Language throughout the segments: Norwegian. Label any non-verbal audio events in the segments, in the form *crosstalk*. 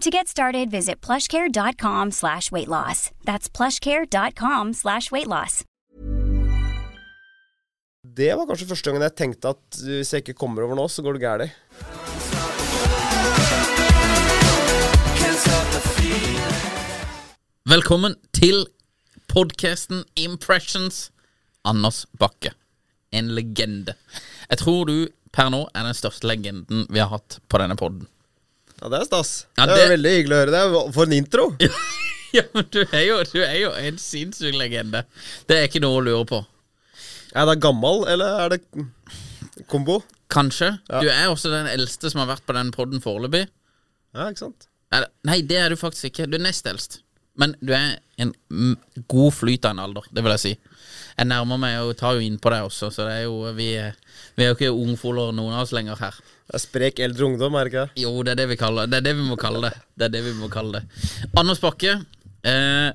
To get started, visit plushcare.com slash weight loss. That's plushcare.com slash weight loss. Det var kanskje første gangen jeg tenkte at hvis jeg ikke kommer over nå, så går det gærlig Velkommen til podcasten Impressions. Anders Bakke. En legende. Jeg tror du per nå er den største legenden vi har hatt på denne podden. Ja, det er stas. Ja, det, det- er veldig hyggelig å høre det. For en intro! *laughs* ja, men du er jo, du er jo en sinnssyk legende. Det er ikke noe å lure på. Er det gammel, eller er det kombo? Kanskje. Du er også den eldste som har vært på den podden foreløpig. Ja, ikke sant? Eller, Nei, det er du faktisk ikke. Du er nest eldst. Men du er en god flyt av en alder, det vil jeg si. Jeg nærmer meg og tar jo innpå deg også, så det er jo Vi, er- vi er jo ikke ungfoler noen av oss lenger her. Det er sprek eldre ungdom, er det ikke det? Jo, det er det vi kaller det. er det vi må kalle det. Det er det vi må kalle det. Anders Bakke, eh,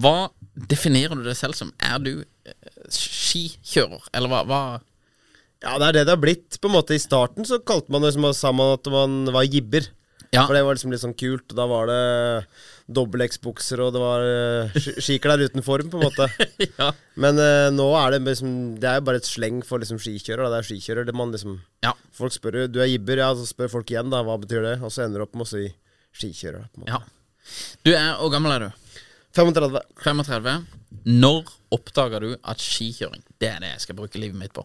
hva definerer du deg selv som? Er du eh, skikjører, eller hva? hva? Ja, det er det det har blitt. På en måte I starten så kalte man det som sa man at man var jibber. Ja. For det var liksom litt sånn kult. og Da var det dobbel X-bukser, og det var skikler skiklær uten form, på en måte. *laughs* ja. Men uh, nå er det liksom Det er jo bare et sleng for liksom skikjører. Da. Det er skikjører. Det man liksom ja. Folk spør jo Du er jibber, ja, så spør folk igjen, da. Hva betyr det? Og så ender du opp med å si skikjører. På en måte. ja. Du er Hvor gammel er du? 35. 35. Når oppdaga du at skikjøring, det er det jeg skal bruke livet mitt på?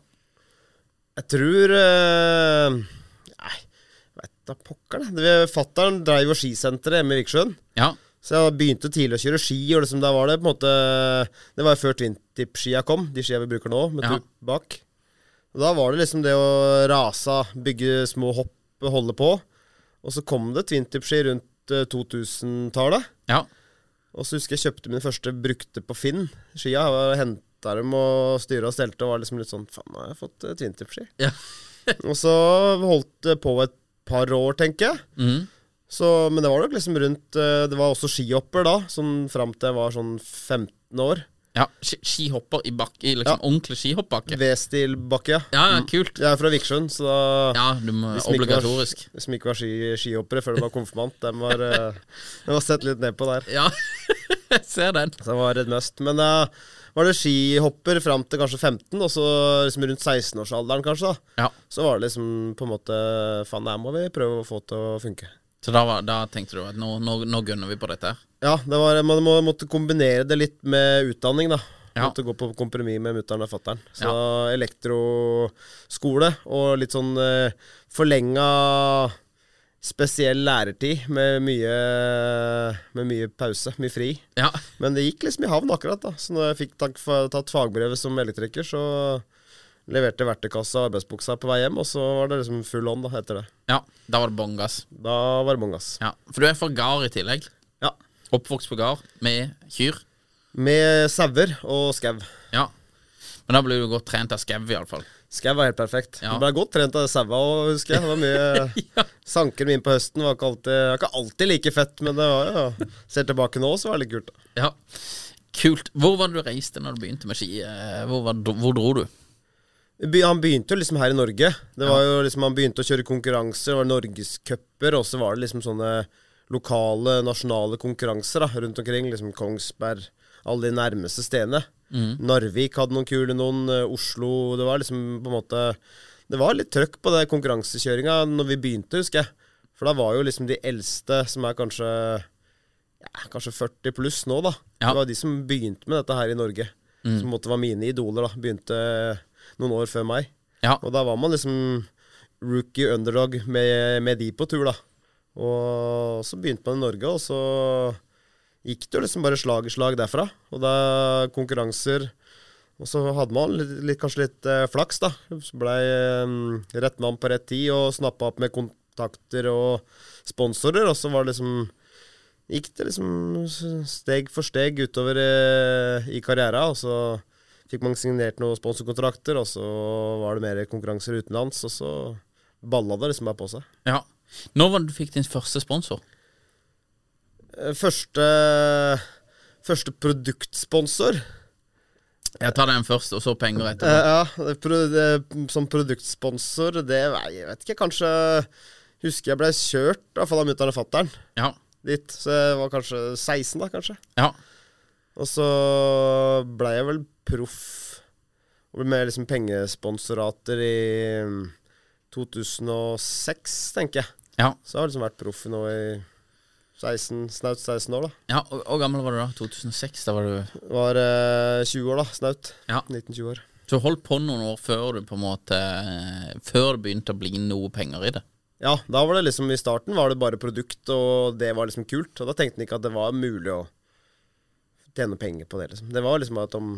Jeg tror uh, da pokker, det. Fattern dreiv jo skisenteret hjemme i Vikersund. Ja. Så jeg begynte tidlig å kjøre ski, og liksom da var det på en måte Det var jo før twintip-skia kom, de skia vi bruker nå, med Ja. tupp bak. Og da var det liksom det å rase, bygge små hopp, holde på. Og så kom det twintip-ski rundt eh, 2000-tallet. Ja. Og så husker jeg kjøpte mine første brukte på Finn. Skia. Henta dem og styra og stelte og var liksom litt sånn Faen, nå har jeg fått uh, twintip-ski. Ja. *laughs* og så holdt det på et par år, tenker jeg. Mm. Så, men det var nok liksom rundt eh, Det var også skihopper da, sånn fram til jeg var sånn 15 år. ja. Skihopper i bakke, i liksom Ja. ordentlig skihoppbakke. V-stil-bakke, ja. Ja, kult. Jeg er fra Vikersund, så da Ja, du må de obligatorisk. var-. De som ikke var ski, skihoppere før de var konfirmant, dem var, Den var sett litt ned på der. Ja, *laughs* jeg ser den. Så det var et must. Men da var det skihopper fram til kanskje 15, og så liksom rundt 16-årsalderen kanskje, da. Ja. Så var det liksom på en måte Faen, det her må vi prøve å få til å funke. Så da, var, da tenkte du at nå, nå, nå gunner vi på dette her? Ja, det var, man må, måtte kombinere det litt med utdanning, da. Ja. Måtte gå på kompromiss med mutter'n og fatter'n. Så Ja. elektroskole og litt sånn eh, forlenga spesiell lærertid med mye, med mye pause, mye fri. Ja. Men det gikk liksom i havn akkurat, da. Så når jeg fikk tatt, tatt fagbrevet som elektriker, så leverte verktøykassa og arbeidsbuksa på vei hjem, og så var det liksom full on da, etter det. ja. Da var det bånn gass. Da var det bånn gass. Ja. For du er fra gard i tillegg. Ja. Oppvokst på gard med kyr. Med sauer og skau. Ja. Men da blir du godt trent av skau, iallfall. Skau var helt perfekt. Ja. Ble godt trent av saua òg, husker jeg. Det var mye *laughs* Ja. Sanker mine på høsten var ikke alltid, var ikke alltid like fett, men det var jo Ser tilbake nå, så var det litt kult. Ja. Kult. Hvor var det du reiste når du begynte med ski? Eh, Hvor, var, hvor dro du? Han begynte jo liksom her i Norge. Det var jo liksom Han begynte å kjøre konkurranser, det var norgescuper, og så var det liksom sånne lokale, nasjonale konkurranser da, rundt omkring. Liksom Kongsberg, alle de nærmeste stedene. Narvik hadde noen kule noen, eh, Oslo Det var liksom på en måte Det var litt trøkk på det konkurransekjøringa når vi begynte, husker jeg. For da var jo liksom de eldste, som er kanskje ja, kanskje 40 pluss nå, da. Ja. Det var de som begynte med dette her i Norge. Som på en måte var mine idoler, da. Begynte noen år før meg. Ja. Og da var man liksom rookie underdog med, med de på tur, da. Og så begynte man i Norge, og så gikk det jo liksom bare slag i slag derfra. Og da konkurranser Og så hadde man litt, litt, kanskje litt eh, flaks, da. Så blei eh, rett mann på rett tid og snappa opp med kontakter og sponsorer, og så var det liksom Gikk det liksom steg for steg utover eh, i karriera, og så fikk man signert noen sponsorkontrakter, og så var det mer konkurranser utenlands, og så balla det liksom bare på seg. Ja. Når var det du fikk din første sponsor? Eh, Første, første produktsponsor Jeg tar den først, og så penger Eh, etterpå. Ja, det, pro, det, som produktsponsor, det Jeg vet ikke, kanskje Husker jeg ble kjørt i hvert fall av mutter'n og fatter'n Ja. dit. Så jeg var kanskje 16, da, kanskje. ja. Og så ble jeg vel proff. Og med liksom pengesponsorater i mm, 2006, tenker jeg. Ja. Så jeg har liksom vært proff nå i 16, snaut 16 år, da. ja. Og Hvor gammel var du da? 2006? Da var du Var eh, 20 år, da. Snaut. Ja. 19-20 år. Så du holdt på noen år før du på en måte Før det begynte å bli noe penger i det? Ja, da var det liksom I starten var det bare produkt, og det var liksom kult. Og da tenkte en ikke at det var mulig å tjene penger på det, liksom. Det var liksom at om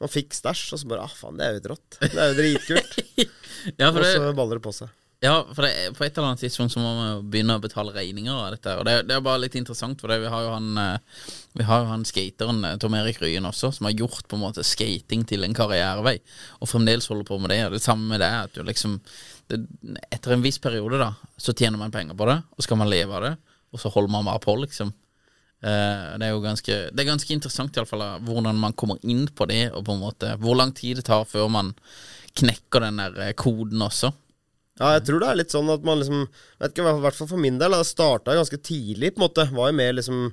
man fikk stæsj, og så bare ah, faen, det er jo rått. Det er jo dritkult. *laughs* Ja, og så baller det på seg. Ja, for det, på et eller annet tidspunkt så må vi begynne å betale regninger av dette. Og det, det er bare litt interessant, for det, vi har jo han eh, Vi har jo han skateren eh, Tom Erik Ryen også, som har gjort på en måte skating til en karrierevei, og fremdeles holder på med det. Og det samme med det, at du liksom det, Etter en viss periode, da, så tjener man penger på det, og skal man leve av det, og så holder man bare på, liksom. Eh, det er jo ganske Det er ganske interessant i alle fall hvordan man kommer inn på det, og på en måte hvor lang tid det tar før man knekker den der koden også. Ja, jeg tror det er litt sånn at man liksom Vet ikke, i hvert fall for min del. Det starta ganske tidlig, på en måte. Var jo med liksom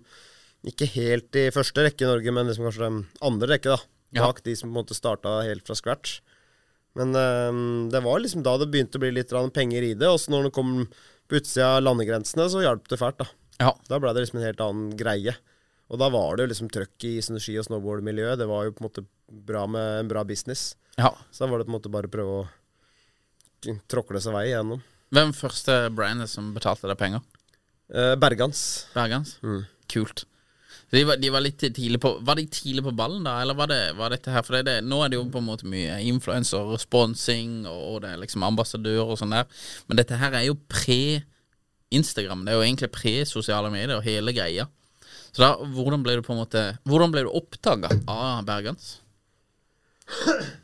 Ikke helt i første rekke i Norge, men liksom kanskje den andre rekke, da. Ja. De som på en måte starta helt fra scratch. Men øhm, det var liksom da det begynte å bli litt penger i det. Og så når det kom på utsida av landegrensene, så hjalp det fælt, da. Ja. Da ble det liksom en helt annen greie. Og da var det jo liksom trøkk i ski- og snowboardmiljøet. Det var jo på en måte bra med en bra business. ja. Så da var det på en måte bare å prøve å tråkle seg vei igjennom. Hvem første brandet som betalte deg penger? Eh, Bergans. Bergans? Kult. De var, de var litt tidlig på Var de tidlig på ballen, da? Eller var, det, var dette her For det, det, nå er det jo på en måte mye influenser, sponsing, og, og det er liksom ambassadør og sånn der. Men dette her er jo pre-Instagram. Det er jo egentlig pre-sosiale medier og hele greia. Så da, hvordan ble du på en måte Hvordan ble du oppdaga av Bergans? *clears throat*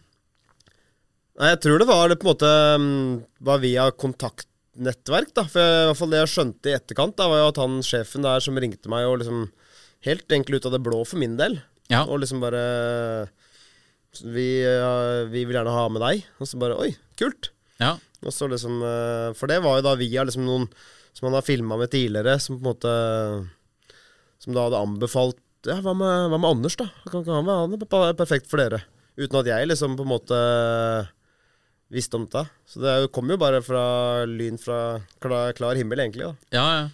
Nei, jeg tror det var det på en måte mm, var via kontaktnettverk, da. For i hvert fall det jeg skjønte i etterkant, da, var jo at han sjefen der som ringte meg og liksom Helt egentlig ut av det blå for min del. Ja. Og liksom bare vi, vi vil gjerne ha med deg. Og så bare Oi, kult. Ja. Og så liksom eh, For det var jo da via liksom noen som han har filma med tidligere, som på en måte Som da hadde anbefalt Ja, hva med, hva med Anders, da? Kan ikke han være er perfekt for dere? Uten at jeg liksom på en måte visste om det. Så det kommer jo- bare fra lyn fra klar, klar himmel, egentlig. da Ja, ja.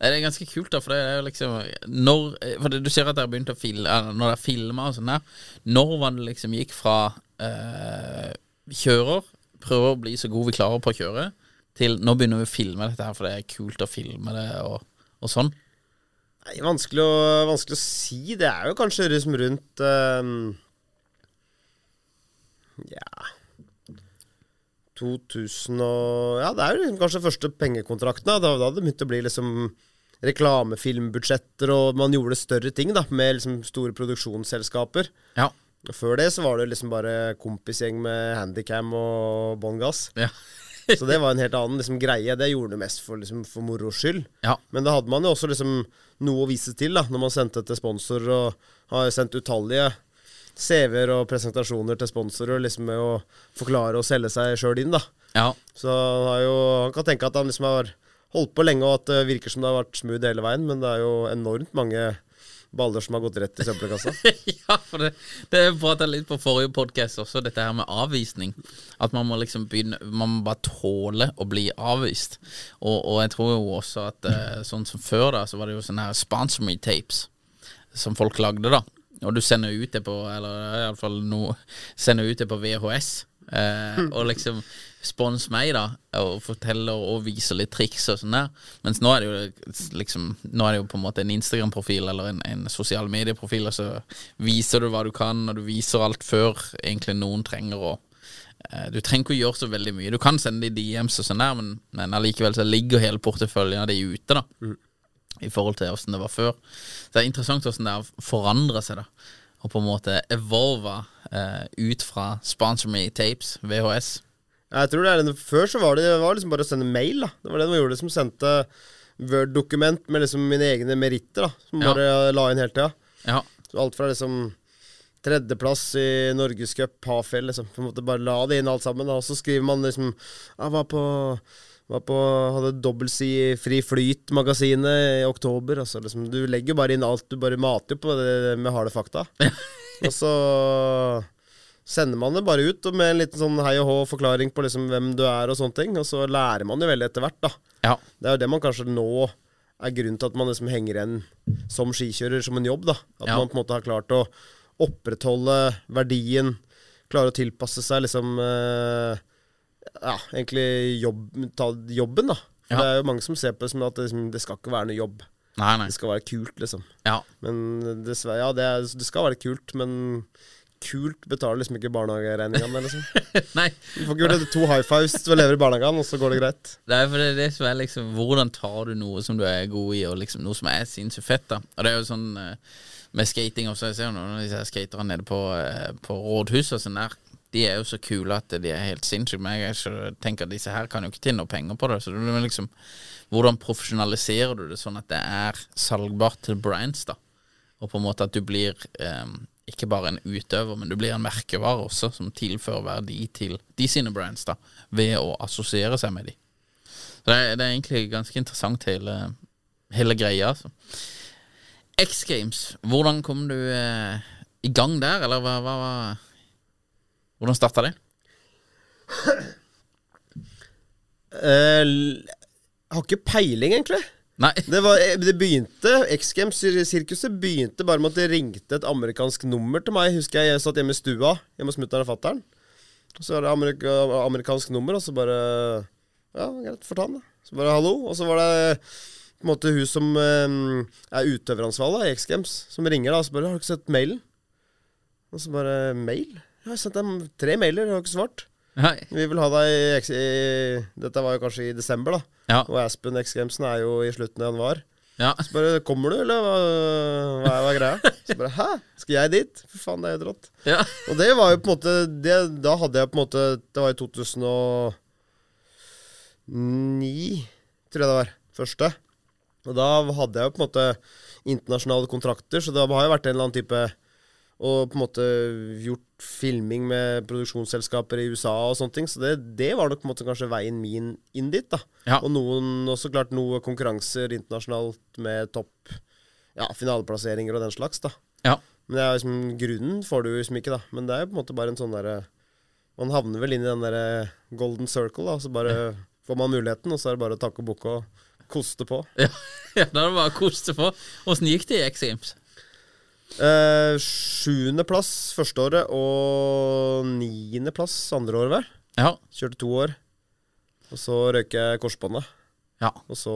Det er ganske kult, da, for det er jo liksom Når For det, du ser at dere begynte å filme Når dere filma og sånn der, når var det liksom gikk fra eh, kjører, prøver å bli så god vi klarer på å kjøre, til nå begynner vi å filme dette her, for det er kult å filme det, og, og sånn? Nei, vanskelig å, vanskelig å si. Det er jo kanskje liksom rundt ehm, Ja 2000 og Ja, det er jo liksom kanskje første pengekontrakten. Da, da hadde det begynt å bli liksom reklamefilmbudsjetter, og man gjorde større ting da med liksom store produksjonsselskaper. Ja. Før det så var det liksom bare kompisgjeng med handycam og bånn gass. ja. *laughs* Så det var en helt annen liksom, greie. Det gjorde du mest for, liksom, for moro skyld. Ja. Men da hadde man jo også liksom noe å vise til da når man sendte til sponsor, og har sendt utallige CV-er og presentasjoner til sponsorer liksom med å forklare og selge seg sjøl inn. da Ja. Så han, har jo, han kan tenke at han liksom har holdt på lenge, og at det virker som det har vært smooth hele veien, men det er jo enormt mange baller som har gått rett i søppelkassa. *laughs* ja, for det, det prata litt på forrige podkast også, dette her med avvisning. At man må liksom begynne Man må bare tåle å bli avvist. Og, og jeg tror jo også at eh, sånn som før, da, så var det jo sånne her sponsor me tapes som folk lagde, da. Og du sender ut det på Eller iallfall nå Sender ut det på VHS. Eh, og liksom spons meg, da, og forteller og viser litt triks og sånn der. Mens nå er det jo liksom Nå er det jo på en måte en Instagram-profil eller en, en sosial medieprofil, og så viser du hva du kan, og du viser alt før egentlig noen trenger å eh, Du trenger ikke å gjøre så veldig mye. Du kan sende de DMs og sånn der, men, men allikevel så ligger hele porteføljen av de ute, da. I forhold til åssen det var før. Så det er interessant åssen det har forandra seg, da. Og på en måte evolva eh, ut fra Sponsor Me Tapes, VHS. Jeg tror det er den, Før så var det, det var liksom bare å sende mail. da Det var det de gjorde, som sendte Word-dokument med liksom mine egne meritter. da Som Ja. bare la inn hele tida. Ja. Så alt fra liksom tredjeplass i Norgescup, Hafjell, liksom. På en måte bare la det inn alt sammen. Da. Og så skriver man liksom Jeg var på på, hadde dobbeltside i Fri Flyt-magasinet i oktober. Altså liksom, du legger bare inn alt. Du bare mater jo på det med harde fakta. *laughs* og så sender man det bare ut med en liten sånn hei og hå-forklaring på liksom hvem du er og sånne ting. Og så lærer man jo veldig etter hvert, da. ja. Det er jo det man kanskje nå er grunnen til at man liksom henger igjen som skikjører som en jobb. da At Ja. man på en måte har klart å opprettholde verdien, klare å tilpasse seg liksom eh, Ja, egentlig jobb, ta jobben, da. For Ja. Det er jo mange som ser på det som at det, liksom, det skal ikke være noe jobb. Nei, nei. Det skal være kult, liksom. Ja. Men dessverre, ja, det, er, det skal være kult, men kult betaler liksom ikke barnehageregningene. Liksom. *laughs* nei. Du får ikke gjort to high fives du lever leve i barnehagen, og så går det greit. Er for det, er det som er liksom Hvordan tar du noe som du er god i, og liksom noe som er sinnssykt fett, da. Og det er jo sånn eh, med skating også. Jeg ser jo noen av disse skaterne nede på, eh, på rådhuset og sånn der. De er jo så kule at de er helt sinnssyke. Men jeg ikke, tenker at disse her kan jo ikke tjene penger på det. Så det liksom Hvordan profesjonaliserer du det sånn at det er salgbart til brands, da? Og på en måte at du blir eh, ikke bare en utøver, men du blir en merkevare også, som tilfører verdi til de sine brands, da, ved å assosiere seg med de. Så det er, det er egentlig ganske interessant, hele, hele greia, altså. X Games, hvordan kom du eh, i gang der, eller hva, hva Hvordan starta det? Eh, jeg har ikke peiling, egentlig. Nei. *laughs* Det, var, eh, det begynte X Games-sirkuset begynte bare med at det ringte et amerikansk nummer til meg. Husker jeg jeg satt hjemme i stua hjemme hos mutter'n og fatter'n. Så var det amerika, amerikansk nummer, og så bare Ja, greit, få ta den, da. Så bare hallo. Og så var det på en måte hun som eh, er utøveransvarlig i X Games, som ringer da og så bare 'Har du ikke sett mailen?' Og så bare 'Mail?' Jeg har sendt dem tre mailer, og har ikke svart. Nei. Vi vil ha deg i, Dette var jo kanskje i desember, da. Ja. Og Aspen X Gamesen er jo i slutten av januar. ja. Så bare 'Kommer du, eller hva, hva, er, hva er greia?' Så bare 'Hæ? Skal jeg dit?' For faen, det er helt rått. ja. Og det var jo på en måte det, Da hadde jeg på en måte Det var i 2009, tror jeg det var. Første. Og da hadde jeg jo på en måte internasjonale kontrakter, så det har jo vært en eller annen type Og på en måte gjort filming med produksjonsselskaper i USA og sånne ting. Så det, det var nok på en måte kanskje veien min inn dit, da. Ja. Og noen, også klart noe konkurranser internasjonalt med topp ja, finaleplasseringer og den slags, da. ja. Men det er liksom, grunnen får du liksom ikke, da. Men det er jo på en måte bare en sånn derre Man havner vel inn i den derre golden circle, da. Så bare får man muligheten, og så er det bare å takke og bukke og koste på. ja. *laughs* ja da er det bare å koste på. Åssen gikk det i X Games? Eh, Sjuendeplass første året og niendeplass andre året, vel. Ja. Kjørte to år. Og så røyk jeg korsbåndet. Ja. Og så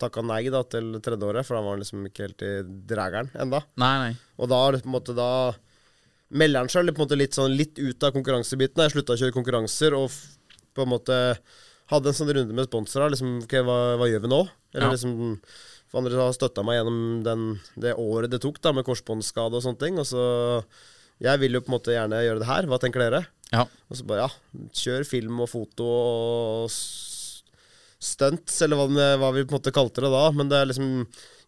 takka nei da til tredje året, for da var han liksom ikke helt i drageren enda. Nei, nei. Og da, det på en måte, da melder han seg på en måte litt, sånn, litt ut av konkurransebiten. Jeg slutta å kjøre konkurranser og på en måte hadde en sånn runde med sponsorer. Liksom, ok, hva, hva gjør vi nå? Eller Ja. liksom For andre har støtta meg gjennom den, det året det tok da med korsbåndskade og sånne ting. Og så Jeg vil jo på en måte gjerne gjøre det her. Hva tenker dere? Ja. Og så bare, ja, kjør film og foto og stunts, eller hva, hva vi på en måte kalte det da. Men det er liksom,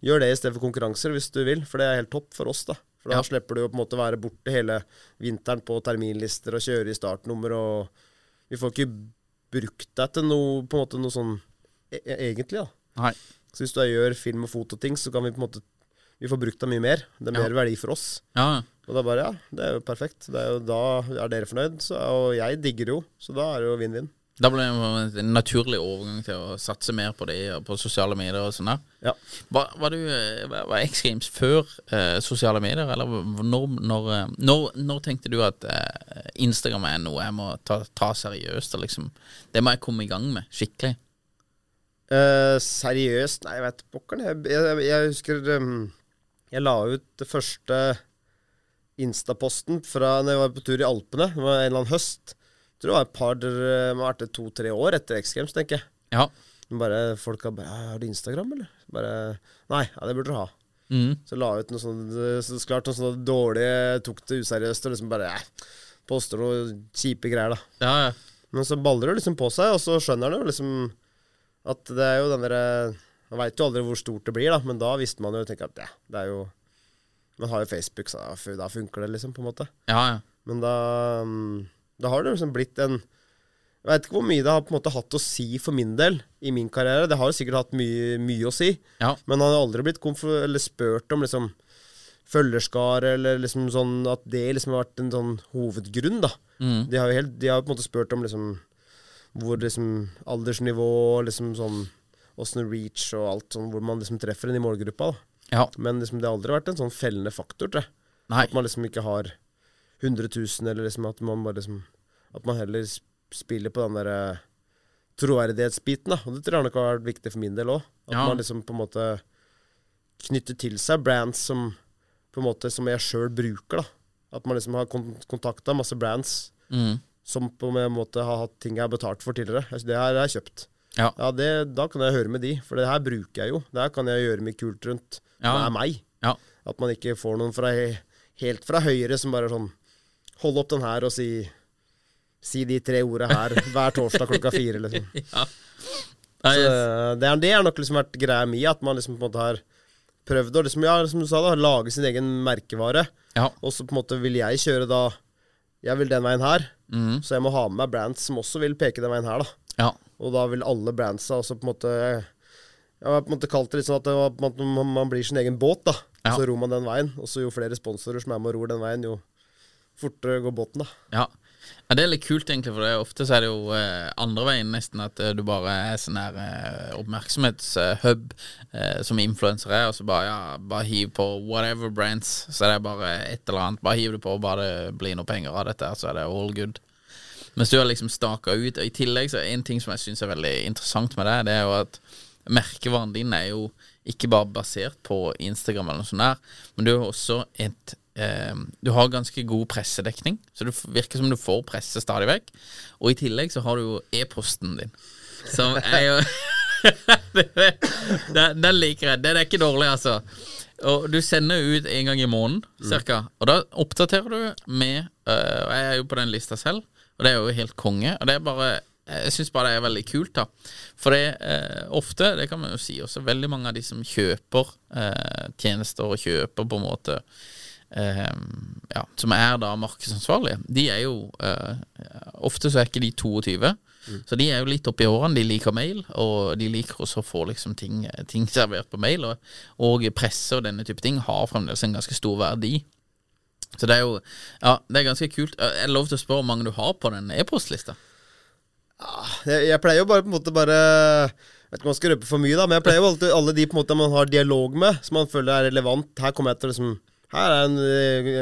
gjør det i stedet for konkurranser hvis du vil, for det er helt topp for oss, da. For da Ja. slipper du å på en måte være borte hele vinteren på terminlister og kjøre i startnummer, og vi får ikke brukt deg til noe, på en måte noe sånn e e- egentlig, da. Nei. Så hvis du gjør film- og fototing, så kan vi på en måte Vi får brukt det mye mer. Det er Ja. mer verdi for oss. Ja, ja. Og da bare, ja, det er jo perfekt. Det er jo, da er dere fornøyd, så, og jeg digger det jo. Så da er det jo vinn-vinn. Da ble det en naturlig overgang til å satse mer på det og på sosiale medier og sånn der. Ja. Var, var du Var X Games før eh, sosiale medier, eller når, når, eh, når, når tenkte du at eh, Instagram er noe jeg må ta, ta seriøst? Og liksom, det må jeg komme i gang med skikkelig. Eh, seriøst Nei, jeg vet pokkeren. Jeg, jeg, jeg husker um, jeg la ut det første Instaposten fra når jeg var på tur i Alpene. Det var en eller annen høst. Jeg tror det var et par det må ha vært to-tre år etter X Games, tenker jeg. Ja. Bare folk har bare 'Har du Instagram, eller?' Bare Nei, ja, det burde du ha. Mm. Så la jeg ut noe sånt så klart noe sånt dårlig, tok det useriøst og liksom bare eh, Poster noe kjipe greier, da. Ja, ja. Men så baller det liksom på seg, og så skjønner han jo liksom at det er jo den derre Man veit jo aldri hvor stort det blir, da, men da visste man jo tenker at ja, det er jo Man har jo Facebook, så da, funker det liksom, på en måte. ja, ja. Men da Da har det liksom blitt en Jeg veit ikke hvor mye det har på en måte hatt å si for min del i min karriere. Det har jo sikkert hatt mye, mye å si, ja. men han har aldri blitt spurt om liksom følgerskare, eller liksom sånn at det liksom har vært en sånn hovedgrunn, da. Mm. De har jo helt, de har på en måte spurt om liksom hvor liksom aldersnivå, liksom sånn åssen reach og alt sånn, hvor man liksom treffer en i målgruppa. da. ja. Men liksom det har aldri vært en sånn fellende faktor, tror jeg. Nei. At man liksom ikke har 100 000, eller liksom at man bare liksom At man heller spiller på den derre troverdighetsbiten, da. Og det tror jeg nok har vært viktig for min del òg. At Ja. man liksom på en måte knytter til seg brands som på en måte som jeg sjøl bruker, da. At man liksom har kon kontakta masse brands Mm. Som på en måte har hatt ting jeg har betalt for tidligere. Altså, Det her har jeg kjøpt. Ja. Ja, det, Da kan jeg høre med de, for det her bruker jeg jo. Det her kan jeg gjøre mye kult rundt. Ja. Det er meg. Ja. At man ikke får noen fra, helt fra høyre som bare sånn Hold opp den her og si Si de tre orda her hver torsdag klokka *laughs* fire, liksom. Så det, er, det har nok liksom vært greia mi, at man liksom på en måte har prøvd å liksom, ja, som du sa, da, lage sin egen merkevare. ja. Og så på en måte vil jeg kjøre da Jeg vil den veien her, Mm. så jeg må ha med meg brands som også vil peke den veien her, da. ja. Og da vil alle brandsa også på en måte Jeg har på en måte kalt det litt sånn at det var, man, man blir sin egen båt, da. Ja. Så ror man den veien. Og så jo flere sponsorer som er med og ror den veien, jo fortere går båten, da. Ja. Ja, det er litt kult, egentlig, for det er ofte så er det jo eh, andre veien nesten at eh, du bare er sånn her eh, oppmerksomhetshub eh, som influensere er, og så bare ja, bare hiv på whatever brands, så det er bare et eller annet. Bare hiv det på, bare det blir noe penger av dette, så er det all good. Mens du har liksom staka ut, og i tillegg så er en ting som jeg syns er veldig interessant med det, det er jo at merkevaren din er jo ikke bare basert på Instagram eller noe sånt der, men du har også et eh, Du har ganske god pressedekning, så det virker som du får presse stadig vekk. Og i tillegg så har du jo e-posten din, som er jo *laughs* Den den liker jeg. Den er ikke dårlig, altså. Og du sender ut en gang i måneden, cirka. Og da oppdaterer du med øh, jeg er jo på den lista selv, og det er jo helt konge. Og det er bare Jeg syns bare det er veldig kult, da. For det eh, ofte, det kan man jo si også, veldig mange av de som kjøper eh, tjenester og kjøper på en måte eh, ja, som er da markedsansvarlige, de er jo eh, Ofte så er ikke de 22. Så de er jo litt oppi årene. De liker mail, og de liker også å få liksom ting, ting servert på mail. Og, og presse og denne type ting har fremdeles en ganske stor verdi. Så det er jo Ja, det er ganske kult. Er det lov til å spørre hvor mange du har på den e-postlista? Jeg, jeg pleier jo bare på en måte bare Vet ikke om man skal røpe for mye, da, men jeg pleier jo alltid alle de på en måte man har dialog med, som man føler er relevant. Her kommer jeg til liksom Her er en,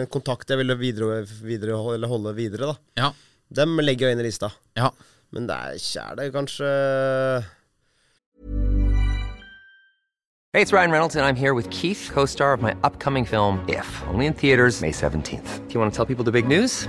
en kontakt jeg vil videre, videre, eller holde videre, da. Ja. Dem legger jeg inn i lista. Ja. Men det er kjære kanskje Hey, it's Ryan Reynolds, and I'm here with Keith, co star of my upcoming film, If, only in theaters, May 17th. Do you want to tell people the big news?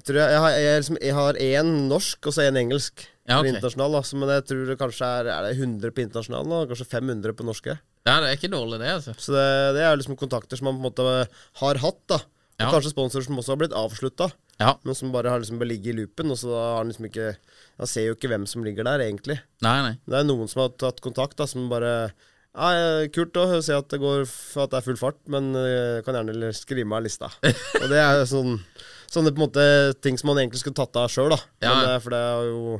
Jeg tror jeg, jeg, har, jeg, liksom, jeg har én norsk og så én engelsk Ja, på internasjonal. Da. Men jeg tror det kanskje er, er det 100 på internasjonal og kanskje 500 på norske. Ja, det er ikke dårlig, det, altså. Så det, det er liksom kontakter som man på en måte har hatt. da Og Kanskje sponsorer som også har blitt avslutta, Ja. men som bare har liksom ligget i loopen. Og så da har han liksom ikke Han ser jo ikke hvem som ligger der, egentlig. Nei, nei. Det er noen som har tatt kontakt, da som bare ja, ja, Kult å se at det går at det er full fart, men eh, kan gjerne skrive meg av lista. *laughs* Og det er jo sånn Sånne på en måte ting som man egentlig skulle tatt av sjøl, da. Ja. Men, eh, for det er jo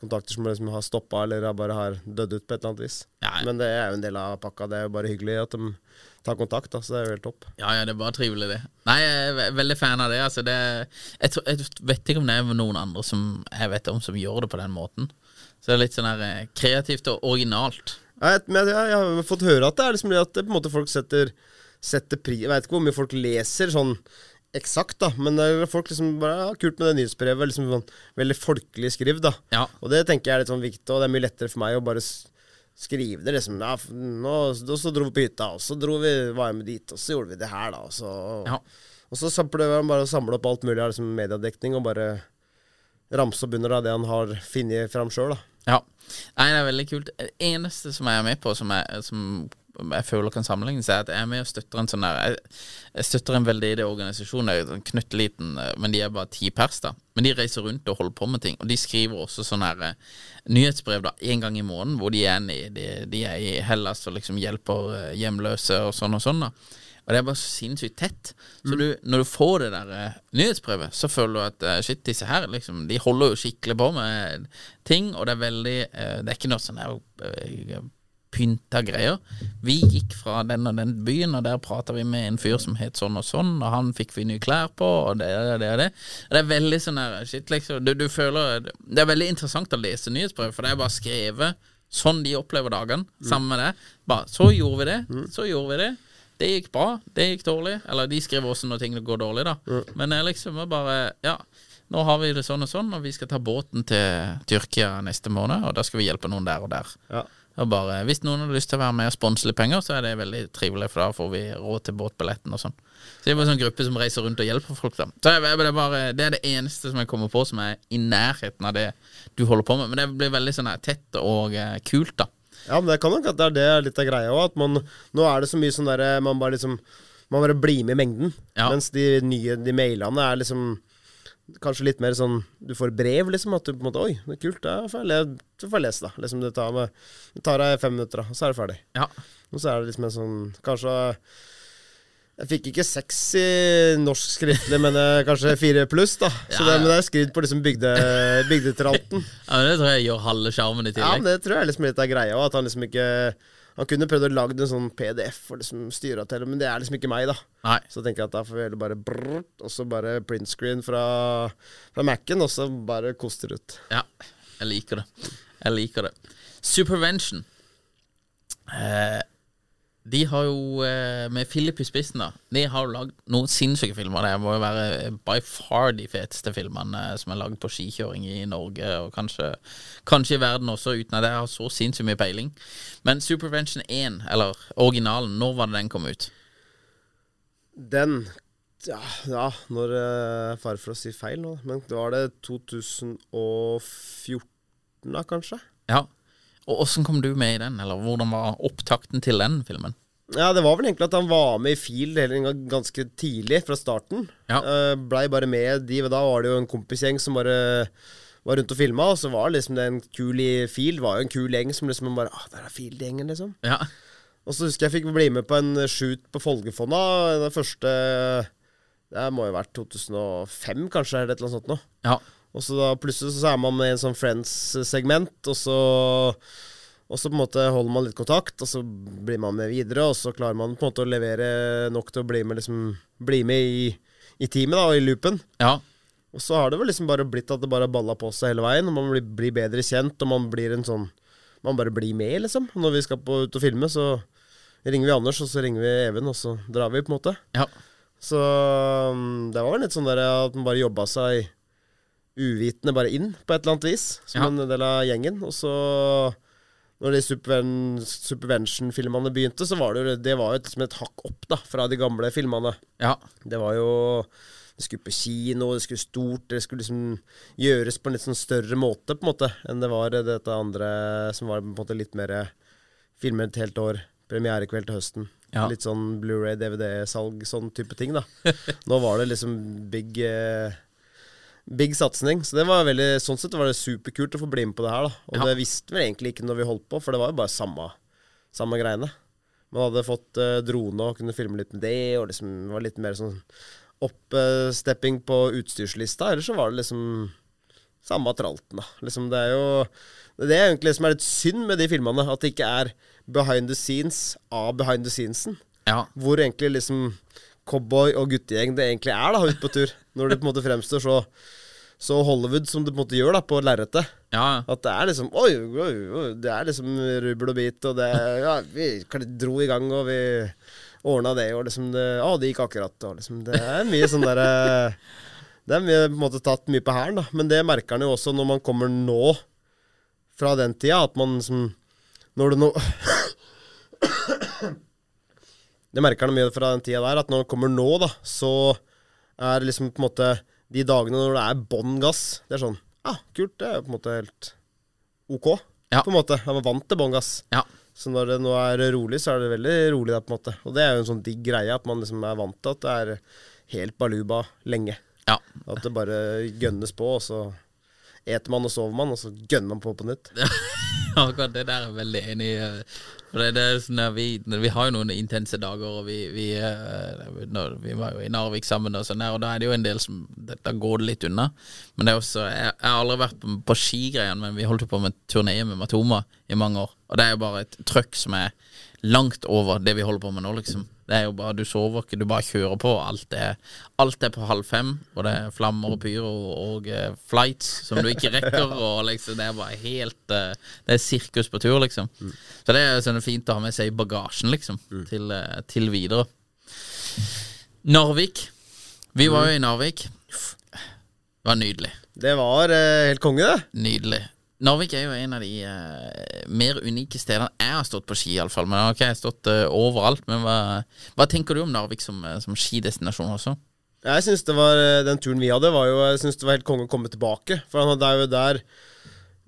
kontakter som liksom har stoppa eller bare har dødd ut på et eller annet vis. Ja, ja. Men det er jo en del av pakka. Det er jo bare hyggelig at de tar kontakt, da, så det er jo helt topp. Ja, ja, det er bare trivelig, det. Nei, jeg er veldig fan av det. Altså, det jeg, tror, jeg vet ikke om det er noen andre som jeg vet om som gjør det på den måten. Så det er litt sånn her eh, kreativt og originalt. Jeg, jeg, jeg har fått høre at det er liksom det at det, på en måte folk setter, setter pri... Jeg vet ikke hvor mye folk leser sånn eksakt, da, men det er folk liksom bare ja, Kult med det nyhetsbrevet. Liksom sånn veldig folkelig skriv, da. Ja. Og det tenker jeg er litt sånn viktig, og det er mye lettere for meg å bare skrive det. liksom ja, nå, Og Så dro vi på hytta, og så dro vi, var jeg med dit, og så gjorde vi det her, da. Og så, Ja. og så prøver han bare å samle opp alt mulig av liksom, mediedekning, og bare ramse opp under det han har funnet fram sjøl, da. Ja. Nei, det er veldig kult. Det eneste som jeg er med på, som er, som jeg føler kan sammenlignes, er at jeg er med og støtter en sånn der Jeg, jeg støtter en veldedig organisasjon. Det jo en knøtteliten, eh, men de er bare ti pers, da. Men de reiser rundt og holder på med ting. Og de skriver også sånn her eh, nyhetsbrev da, en gang i måneden, hvor de er, i, de, de er i Hellas og liksom hjelper eh, hjemløse og sånn og sånn. da og det er bare så sinnssykt tett. Så du, når du får det der eh, nyhetsbrevet, så føler du at eh, shit, disse her liksom, de holder jo skikkelig på med ting, og det er veldig eh, Det er ikke noe sånn her pynta greier. Vi gikk fra den og den byen, og der prata vi med en fyr som het sånn og sånn, og han fikk vi nye klær på, og det og det og det. Det er veldig sånn her shit, liksom. Du, du føler Det er veldig interessant å lese nyhetsbrev, for det er bare skrevet sånn de opplever dagene, sammen med det. Bare så gjorde vi det, så gjorde vi det. Det gikk bra, det gikk dårlig. Eller de skriver også når ting går dårlig, da. Men det er liksom bare Ja, nå har vi det sånn og sånn, og vi skal ta båten til Tyrkia neste måned, og da skal vi hjelpe noen der og der. Ja. Og bare, Hvis noen har lyst til å være med og sponse litt penger, så er det veldig trivelig, for da får vi råd til båtbilletten og sånn. Så det er bare en sånn gruppe som reiser rundt og hjelper folk, da. Så det, er bare, det er det eneste som jeg kommer på som er i nærheten av det du holder på med. Men det blir veldig sånn tett og eh, kult, da. Ja, men det kan nok at det er det litt av greia òg. Nå er det så mye sånn derre Man bare liksom Man bare blir med i mengden. Ja. Mens de nye De mailene er liksom Kanskje litt mer sånn Du får brev, liksom. At du på en måte Oi, det er kult. Da får jeg, får jeg lese, da. Liksom det tar, med, det tar deg fem minutter, da, og så er det ferdig. Ja. Og så er det liksom en sånn Kanskje jeg fikk ikke seks i norsk skriftlig, men eh, kanskje fire pluss, da. *laughs* Så Ja, det, det er skrevet på liksom bygde, bygdetralten. *laughs* ja men det tror jeg gjør halve sjarmen i Ja, men det tror jeg liksom litt er greia. At han liksom ikke Han kunne prøvd å lage en sånn PDF og liksom styra til men det er liksom ikke meg, da. Nei. Så tenker jeg at da får vi heller bare brrrt, og så bare print screen fra, fra Mac-en, og så bare koster ut. Ja, jeg liker det. Jeg liker det. Supervention. Eh, de har jo, eh, med Philip i spissen, da De har jo lagd noen sinnssyke filmer. Det må jo være eh, by far de feteste filmene eh, som er lagd på skikjøring i Norge, og kanskje, kanskje i verden også, uten at jeg har så sinnssykt mye peiling. Men Supervention 1, eller originalen, når var det den kom ut? Den Ja, ja når uh, Fare for å si feil nå, men det var det 2014 da, kanskje? Ja. Og åssen kom du med i den, eller hvordan var opptakten til den filmen? Ja, det var vel egentlig at han var med i Field ganske tidlig, fra starten. Ja. Eh, Blei bare med de, da var det jo en kompisgjeng som bare var rundt og filma, og så var liksom det en kul i Field var jo en kul gjeng som liksom bare ah, der er Field-gjengen, liksom. Ja. Og så husker jeg fikk bli med på en shoot på Folgefonna. Den første Det må jo ha vært 2005, kanskje, eller et eller annet sånt noe. ja. Og så da plutselig så er man med i en sånn Friends-segment, og så og så på en måte holder man litt kontakt, og så blir man med videre, og så klarer man på en måte å levere nok til å bli med, liksom, bli med i, i teamet da, og i loopen. ja. Og så har det vel liksom bare blitt at det bare balla på seg hele veien, og man blir, blir bedre kjent, og man blir en sånn Man bare blir med, liksom. Når vi skal på, ut og filme, så ringer vi Anders, og så ringer vi Even, og så drar vi, på en måte. ja. Så um, det var vel litt sånn der at man bare jobba seg uvitende bare inn, på et eller annet vis, som Ja. en del av gjengen. Og så, når de Superven Supervention-filmene begynte, så var det jo det var jo liksom et hakk opp da, fra de gamle filmene. ja. Det var jo Det skulle på kino, det skulle stort, det skulle liksom gjøres på en litt sånn større måte, på en måte, enn det var dette andre som var på en måte litt mer filmer et helt år. Premierekveld til høsten. Ja. Litt sånn Blu-ray, DVD-salg, sånn type ting, da. *laughs* Nå var det liksom big eh, Big satsing. Så det var veldig Sånn sett var det superkult å få bli med på det her, da. Og Ja. det visste vi egentlig ikke når vi holdt på, for det var jo bare samme, samme greiene. Man hadde fått uh, drone og kunne filme litt med det, og liksom det var litt mer sånn oppstepping på utstyrslista. Eller så var det liksom samme tralten, da. Liksom det er jo Det er egentlig det som er litt synd med de filmene, at det ikke er behind the scenes av behind the scenesen. ja. Hvor egentlig liksom cowboy og guttegjeng det egentlig er da ute på tur. Når det på en måte fremstår så, så Hollywood som det på en måte gjør da på lerretet. ja. At det er liksom Oi, oi, oi, det er liksom rubbel og bit, og det Ja, vi dro i gang, og vi ordna det, og liksom det, Å, det gikk akkurat, og liksom Det er mye sånn derre Det er mye, på en måte tatt mye på hælen, da. Men det merker han jo også når man kommer nå fra den tida, at man liksom Når det nå Det merker han mye fra den tida der, at når det kommer nå, da, så er det liksom på en måte De dagene når det er bånn gass, det er sånn Ja, kult, det er på en måte helt ok. Ja. På en måte. Han var vant til bånn gass. Ja. Så når det nå er rolig, så er det veldig rolig der, på en måte. Og det er jo en sånn digg greie, at man liksom er vant til at det er helt baluba lenge. ja. At det bare gønnes på, og så eter man og sover man, og så gønner man på på nytt. *laughs* Akkurat det der er veldig enig i. Det, det sånn vi, vi har jo noen intense dager, og vi, vi, eh, vi var jo i Narvik sammen, og, sånn og da er det jo en del som Da går det litt unna. Men det er også Jeg, jeg har aldri vært på, på skigreiene, men vi holdt jo på med turné med Matoma i mange år. Og det er jo bare et trøkk som er langt over det vi holder på med nå, liksom. Det er jo bare, Du sover ikke, du bare kjører på. Alt er, alt er på halv fem, og det er flammer og pyro og og flights som du ikke rekker. Og *laughs* liksom, Det er bare helt eh, Det er sirkus på tur, liksom. Så det er sånn fint å ha med seg i bagasjen, liksom, til, eh, til videre. Narvik. Vi var jo i Narvik. Det var nydelig. Det var eh, helt konge, det. Nydelig. Narvik er jo en av de uh, mer unike stedene jeg har stått på ski, iallfall. Men jeg har stått uh, overalt. Men hva, hva tenker du om Narvik som, eh, som skidestinasjon også? Jeg synes det var Den turen vi hadde, var jo Jeg synes det var helt konge å komme tilbake. For han hadde jo der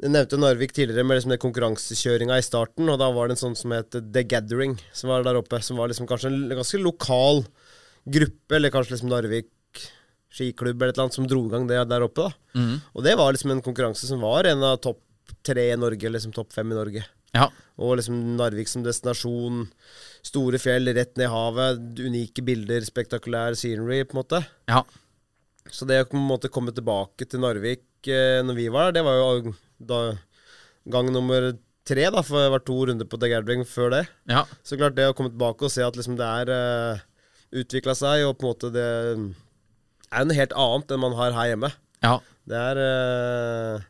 Jeg nevnte Narvik tidligere med liksom den konkurransekjøringa i starten, og da var det en sånn som het The Gathering, som var der oppe. Som var liksom kanskje en ganske lokal gruppe, eller kanskje liksom Narvik skiklubb eller et eller annet, som dro i gang det der oppe. da Og det var liksom en konkurranse som var en av topp tre i Norge, liksom topp fem i Norge. Ja. Og liksom Narvik som destinasjon. Store fjell rett ned i havet. Unike bilder, spektakulær scenery, på en måte. Ja. Så det å på en måte komme tilbake til Narvik eh, når vi var der, det var jo da gang nummer tre, da, for det var to runder på The Gathering før det. ja. Så klart det å komme tilbake og se at liksom det er eh, utvikla seg, og på en måte det er noe helt annet enn man har her hjemme. ja. Det er uh,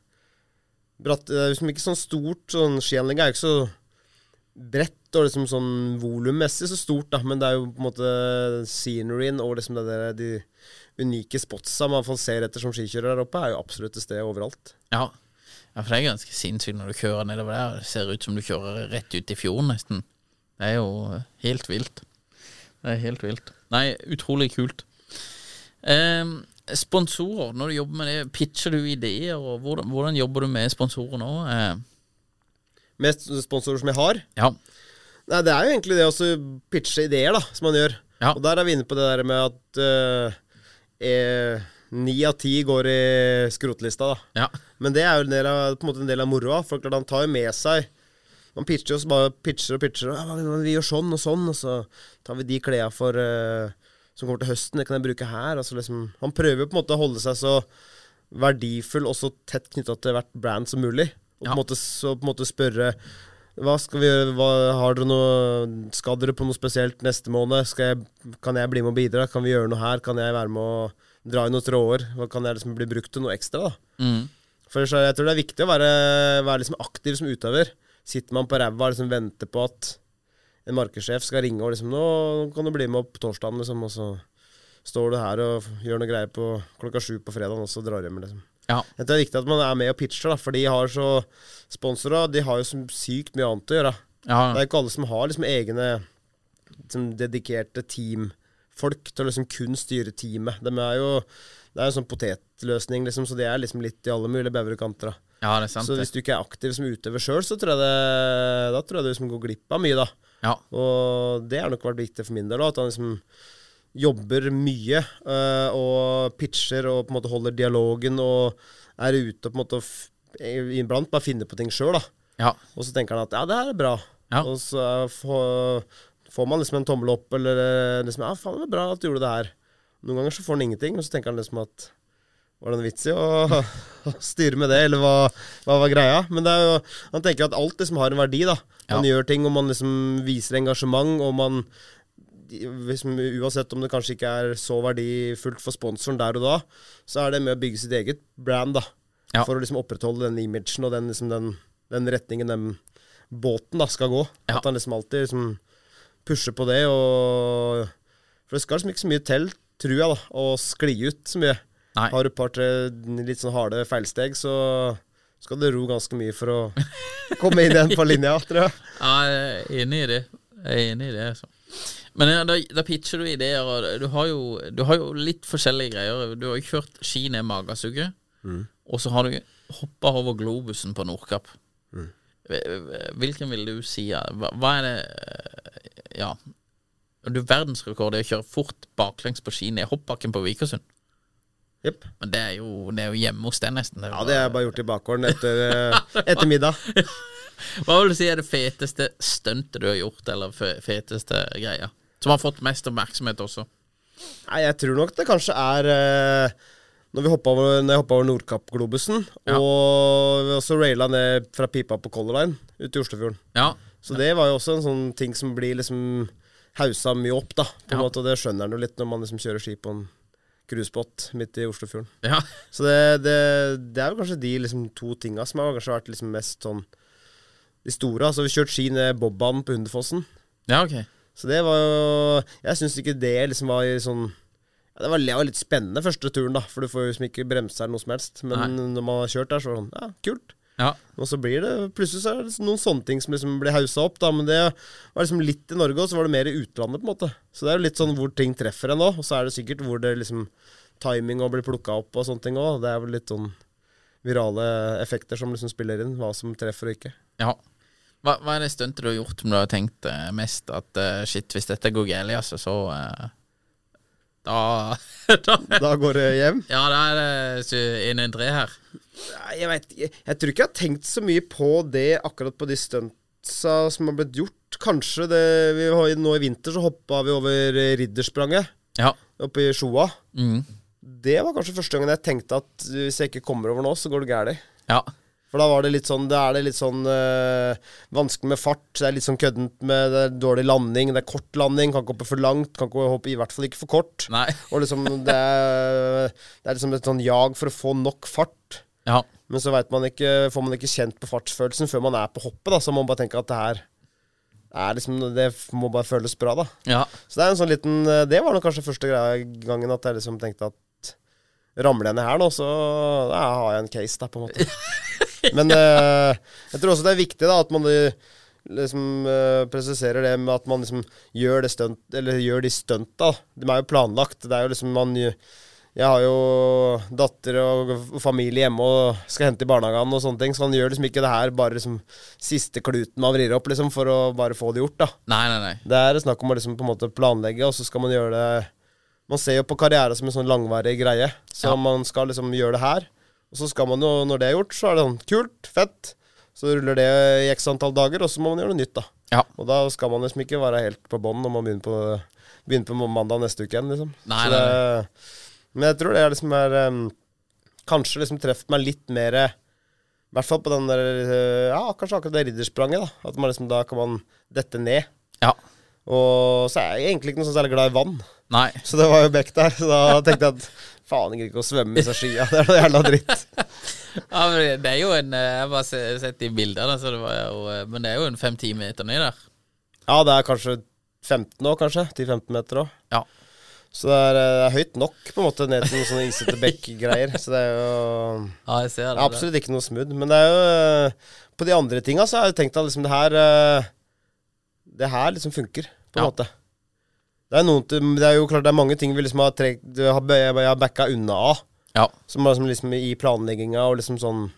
bratt Det er liksom ikke sånn stort. Sånn Skianlegg er jo ikke så bredt og liksom sånn volummessig så stort, da, men det er jo på en måte sceneryen og liksom det der, de unike spotsa man får ser etter som skikjører der oppe, er jo absolutt til stede overalt. Ja. ja, for det er ganske sinnssykt når du kjører nedover der. Det ser ut som du kjører rett ut i fjorden, nesten. Det er jo helt vilt. Det er helt vilt. Nei, utrolig kult. Ehm, sponsorer, når du jobber med det, pitcher du ideer, og hvordan, hvordan jobber du med sponsorer nå? Eh, Med sponsorer som jeg har. ja. Nei, det er jo egentlig det å pitche ideer, da, som man gjør. Ja. Og der er vi inne på det der med at ni eh, av ti går i skrotlista, da. Ja. Men det er jo en del av, på en måte en del av moroa. For klart han tar jo med seg Man pitcher jo så bare pitcher og pitcher. Og, ja, vi gjør sånn og sånn, og så tar vi de klærne for eh, som kommer til høsten. Det kan jeg bruke her. Altså liksom, han prøver jo på en måte å holde seg så verdifull og så tett knytta til hvert brand som mulig. Og på en måte, så på en måte spørre hva skal vi gjøre, hva, har dere noe Skal dere på noe spesielt neste måned? Skal jeg, kan jeg bli med og bidra? Kan vi gjøre noe her? Kan jeg være med å dra i noen tråder? Kan jeg liksom bli brukt til noe ekstra? da? Mm. For så jeg tror det er viktig å være, være liksom aktiv som utøver. Sitter man på ræva og liksom venter på at en markedssjef skal ringe og liksom 'Nå kan du bli med opp torsdagen', liksom, og så står du her og gjør noe greier på klokka sju på fredagen, og så drar hjem, liksom. Ja. Det er viktig at man er med og pitcher, da, for de har så sponsorer de har jo så sykt mye annet å gjøre. Ja. Det er ikke alle som har liksom egne liksom, dedikerte teamfolk til å liksom kun styre teamet. De er jo det er jo en sånn potetløsning, liksom, så de er liksom litt i alle mulige da. Ja. Så hvis du ikke er aktiv som utøver sjøl, så tror jeg det, da tror jeg du liksom går glipp av mye, da. Ja. Og det har nok vært viktig for min del, òg. at han liksom jobber mye øh, og pitcher og på en måte holder dialogen og er ute og på en måte iblant bare finner på ting sjøl. Ja. Og så tenker han at ja, det her er bra. Ja. Og så får, får man liksom en tommel opp, eller øh, liksom ja, faen, det er bra at du gjorde det her. Noen ganger så får han ingenting, og så tenker han liksom at var det en vits i å, å *laughs* styre med det, eller hva, hva var greia? Men det jo, han tenker at alt liksom har en verdi, da. Man gjør ting, og man liksom viser engasjement, og man liksom, Uansett om det kanskje ikke er så verdifullt for sponsoren der og da, så er det med å bygge sitt eget brand, da. Ja. For å liksom opprettholde den imagen og den, liksom, den, den retningen den båten da skal gå. Ja. At han liksom alltid liksom pusher på det, og For det skal liksom ikke så mye til, tror jeg, da, å skli ut så mye. Nei. Har du et par-tre litt sånn harde feilsteg, så skal du ro ganske mye for å komme inn igjen på linja, tror jeg. *laughs* Ja, jeg er enig i det. Jeg er enig i det, altså. Men ja, da, da pitcher du ideer, og du har, jo, du har jo litt forskjellige greier. Du har jo kjørt ski ned Magasuget, og så har du hoppa over globusen på Nordkapp. Hvilken vil du si hva, hva er det Ja. Du verdensrekord i å kjøre fort baklengs på ski ned hoppbakken på Vikersund. Jepp. Men det er, jo, det er jo hjemme hos deg, nesten. Ja, det har jeg bare gjort i bakgården etter, eh, etter middag. *laughs* Hva vil du si er det feteste stuntet du har gjort, eller feteste greia? Som har fått mest oppmerksomhet også. Nei, jeg tror nok det kanskje er eh, når, vi over, når jeg hoppa over Nordkapp-globusen, Ja. og så raila ned fra pipa på Color Line ute i Oslofjorden. Ja. Så det var jo også en sånn ting som blir liksom hausa mye opp, da. På en Ja. måte, og det skjønner en jo litt når man liksom kjører ski på en cruisebåt midt i Oslofjorden. ja. Så det, det, det er jo kanskje de liksom to tinga som har kanskje vært liksom mest sånn de store. Altså vi kjørte ski ned Bobbanen på Hundefossen. Ja, ok. Så det var jo Jeg syns ikke det liksom var sånn ja, det, var, det var litt spennende første turen, da, for du får jo liksom ikke bremse eller noe som helst. Men Nei. når man har kjørt der, så var det sånn Ja, kult. Ja. Og så blir det Plutselig så er det noen sånne ting som liksom blir haussa opp, da. Men det var liksom litt i Norge, og så var det mer i utlandet, på en måte. Så det er jo litt sånn hvor ting treffer en òg. Og så er det sikkert hvor det liksom Timing og blir plukka opp og sånne ting òg. Det er vel litt sånn virale effekter som liksom spiller inn, hva som treffer og ikke. ja. Hva, hva er det stuntet du har gjort som du har tenkt eh, mest at uh, shit, hvis dette går galt, altså, så eh, Da *laughs* Da Da går det hjem. Ja, da er det 1-1-3 her. Jeg veit. Jeg tror ikke jeg har tenkt så mye på det akkurat på de stuntsa som har blitt gjort. Kanskje det vi har, Nå i vinter så hoppa vi over eh, Ridderspranget Ja. oppe i Sjoa. Mm. Det var kanskje første gangen jeg tenkte at hvis jeg ikke kommer over nå, så går det galt. Ja. For da var det litt sånn Da er det litt sånn øh, vanskelig med fart. Det er litt sånn køddent med det er dårlig landing. Det er kort landing. Kan ikke hoppe for langt. Kan ikke hoppe i hvert fall ikke for kort. Nei. Og liksom det er, det er liksom et sånn jag for å få nok fart. Ja. Men så man ikke, får man ikke kjent på fartsfølelsen før man er på hoppet. da Så må man bare tenke at det her er liksom, Det må bare føles bra, da. Ja. Så det er en sånn liten øh, Det var nok kanskje første gangen at jeg liksom tenkte at Ramler jeg ned her nå, så da har jeg en case, da, på en måte. *laughs* Men uh, jeg tror også det er viktig da at man øh, liksom uh, presiserer det med at man liksom gjør det stunt, eller gjør de stunta. De er jo planlagt. Det er jo liksom man Jeg har jo datter og familie hjemme og skal hente i barnehagen og sånne ting, så man gjør liksom ikke det her bare liksom siste kluten man vrir opp liksom for å bare få det gjort, da. Nei, nei, nei. Det er snakk om å liksom på en måte planlegge, og så skal man gjøre det Man ser jo på karriere som en sånn langvarig greie. Så Ja. man skal liksom gjøre det her. Og så skal man jo, når det er gjort, så er det sånn kult, fett. Så ruller det i x antall dager, og så må man gjøre noe nytt, da. Ja. Og da skal man liksom ikke være helt på bånn når man begynner på, begynner på mandag neste uke igjen, liksom. Nei, Så nei, det, Men jeg tror det er liksom er um, Kanskje liksom treffet meg litt mer I hvert fall på den der eh, Ja, kanskje akkurat det ridderspranget, da. At man liksom da kan man dette ned. Ja. Og så er jeg egentlig ikke noe sånn særlig glad i vann. Nei. Så det var jo bekk der. Så da tenkte jeg at faen, jeg gidder ikke å svømme i seg skia. Det er noe jævla dritt. Ja, men det er jo en eh, Jeg har bare sett de bildene, så det var jo eh, Men det er jo en fem-ti meter ned der. Ja, det er kanskje 15 nå, kanskje. 10-15 meter òg. Ja. Så det er, eh, det er høyt nok på en måte ned til noen sånne isete bekk-greier. Så det er jo Ja, jeg ser det. absolutt ikke noe smooth. Men det er jo På de andre tinga så har jeg tenkt at liksom det her Det her liksom funker, på en Ja. måte. Det er, noen, det er jo klart det er mange ting vi liksom har, trekt, har, har backa unna av. Ja. Som liksom, liksom i planlegginga og liksom sånn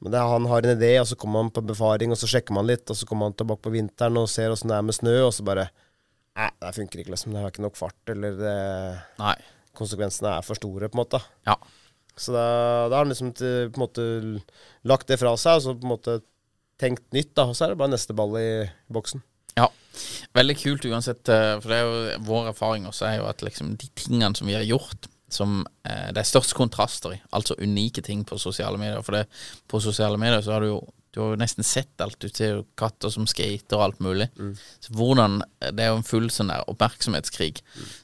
men det, er- Han har en idé, og så kommer han på befaring, og så sjekker man litt, og så kommer han tilbake på vinteren og ser åssen det er med snø, og så bare Nei, det funker ikke, liksom. Det har ikke nok fart, eller det, Nei. konsekvensene er for store, på en måte. Ja. Så da, da har han liksom til, på en måte lagt det fra seg, og så på en måte tenkt nytt, da. Og så er det bare neste ball i boksen. Veldig kult uansett, eh, for det er jo vår erfaring også er jo at liksom de tingene som vi har gjort, som eh, det er størst kontraster i, altså unike ting på sosiale medier. For det, på sosiale medier så har du jo du har jo nesten sett alt. Du ser jo katter som skater og alt mulig. Så hvordan Det er jo en full sånn der oppmerksomhetskrig.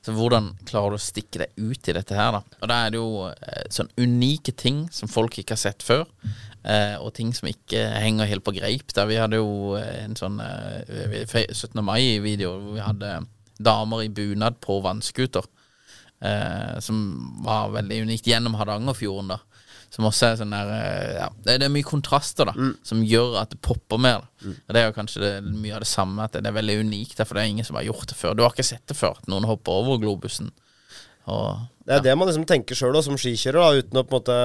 Så hvordan klarer du å stikke deg ut i dette her, da? Og da er det jo eh, sånn unike ting som folk ikke har sett før. Eh, og ting som ikke henger helt på greip. Der vi hadde jo eh, en sånn eh, 17. mai-video hvor vi hadde damer i bunad på vannskuter. Eh, som var veldig unikt gjennom Hardangerfjorden, da. Som også er sånn der eh, Ja, det, det er mye kontraster, da, som gjør at det popper mer. Mm. Og Det er jo kanskje det, mye av det samme, at det, er veldig unikt, for det er ingen som har gjort det før. Du har ikke sett det før, at noen hopper over globusen. Og Det er det man liksom tenker sjøl som skikjører, da, uten å på en måte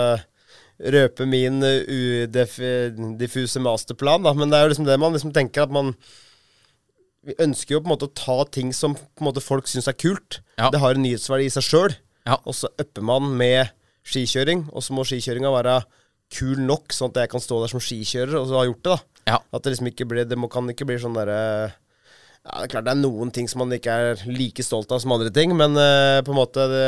røpe min udiffuse masterplan. Da. Men det er jo liksom det man liksom tenker at man Vi ønsker jo på en måte å ta ting som folk syns er kult. Ja. Det har en nyhetsverdi i seg sjøl. Ja. Og så upper man med skikjøring, og så må skikjøringa være kul nok, sånn at jeg kan stå der som skikjører og så ha gjort det. da Ja. At det liksom ikke blir Det må, kan ikke bli sånn derre ja, Det er klart det er noen ting som man ikke er like stolt av som andre ting, men uh, på en måte det,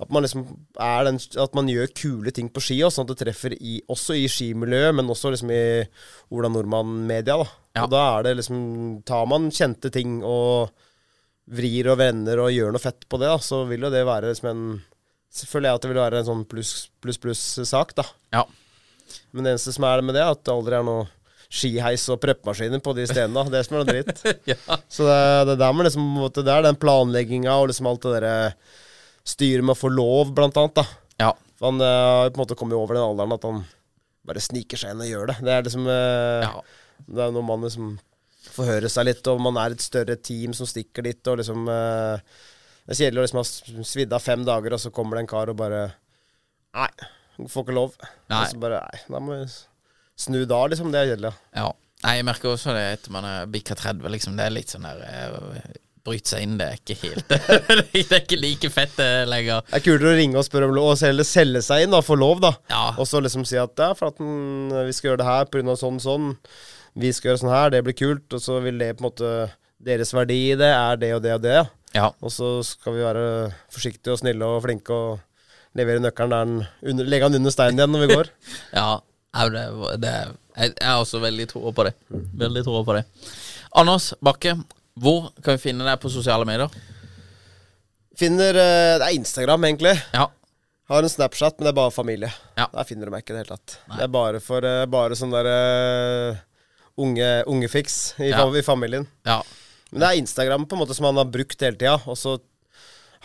At man liksom den At man gjør kule ting på ski, også, sånn at det treffer i, også i skimiljøet, men også liksom i Ola Nordmann-media. da Ja. Da er det liksom Tar man kjente ting og vrir og vender og gjør noe fett på det, da, så vil jo det være liksom en Selvfølgelig at det vil være en sånn pluss-pluss-pluss-sak, da. Ja. Men det eneste som er med det, er at det aldri er noe skiheis og preppemaskiner på de stedene. Det som er noe dritt. *laughs* ja. Så det, det er der med liksom, det er den planlegginga og liksom alt det derre styret med å få lov, blant annet. da. ja. For han eh, har jo på en måte kommet over den alderen at han bare sniker seg inn og gjør det. Det er liksom eh, Ja. Det er når man liksom får høre seg litt, og man er et større team som stikker dit, og liksom eh, Det er kjedelig å liksom ha svidd av fem dager, og så kommer det en kar og bare Nei, får ikke lov. Nei. Og så bare Nei, da må vi snu da, liksom. Det er kjedelig. ja. Nei, jeg merker også det etter man er bikka 30, liksom. Det er litt sånn der eh, Bryte seg inn, det er ikke helt *laughs* Det er ikke like fett eh, lenger. Det er kulere å ringe og spørre om lov, eller selge seg inn, da, få lov, da. Ja. Og så liksom si at ja, for at den, vi skal gjøre det her pga. sånn sånn. Vi skal gjøre sånn her, det blir kult. Og så vil det på en måte Deres verdi i det er det og det og det. Ja. Og så skal vi være forsiktige og snille og flinke og levere nøkkelen der den under, Legge den under steinen igjen når vi går. *laughs* Ja, det, det, jeg jeg har også veldig tro på det. Veldig tro på det. Anders Bakke, hvor kan vi finne deg på sosiale medier? Finner eh, Det er Instagram, egentlig. Ja. Har en Snapchat, men det er bare familie. Ja. Der finner du meg ikke i det hele tatt. Det er bare for eh, bare sånn der eh, unge, ungefiks i, Ja. i familien. ja. Men det er Instagram på en måte som han har brukt hele tida. Og så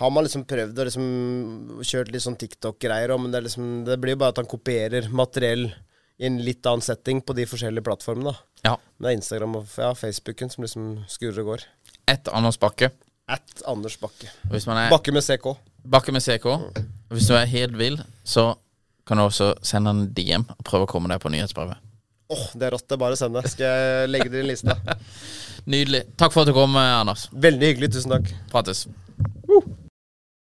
har man liksom prøvd å liksom kjørt litt sånn TikTok-greier òg, men det, er liksom, det blir jo bare at han kopierer materiell i en litt annen setting på de forskjellige plattformene. ja. Det er Instagram og ja, Facebooken som liksom skurrer og går. Ett Anders Bakke. At Anders Bakke. Hvis man er Bakke med CK. Bakke med CK. Hvis du er helt vill, så kan du også sende en DM og prøve å komme deg på nyhetsbrevet. Åh, det er rått. Det er bare å sende. Skal jeg legge det i lista. *laughs* Nydelig. Takk for at du kom, Anders. Veldig hyggelig. Tusen takk. Prates. Woo!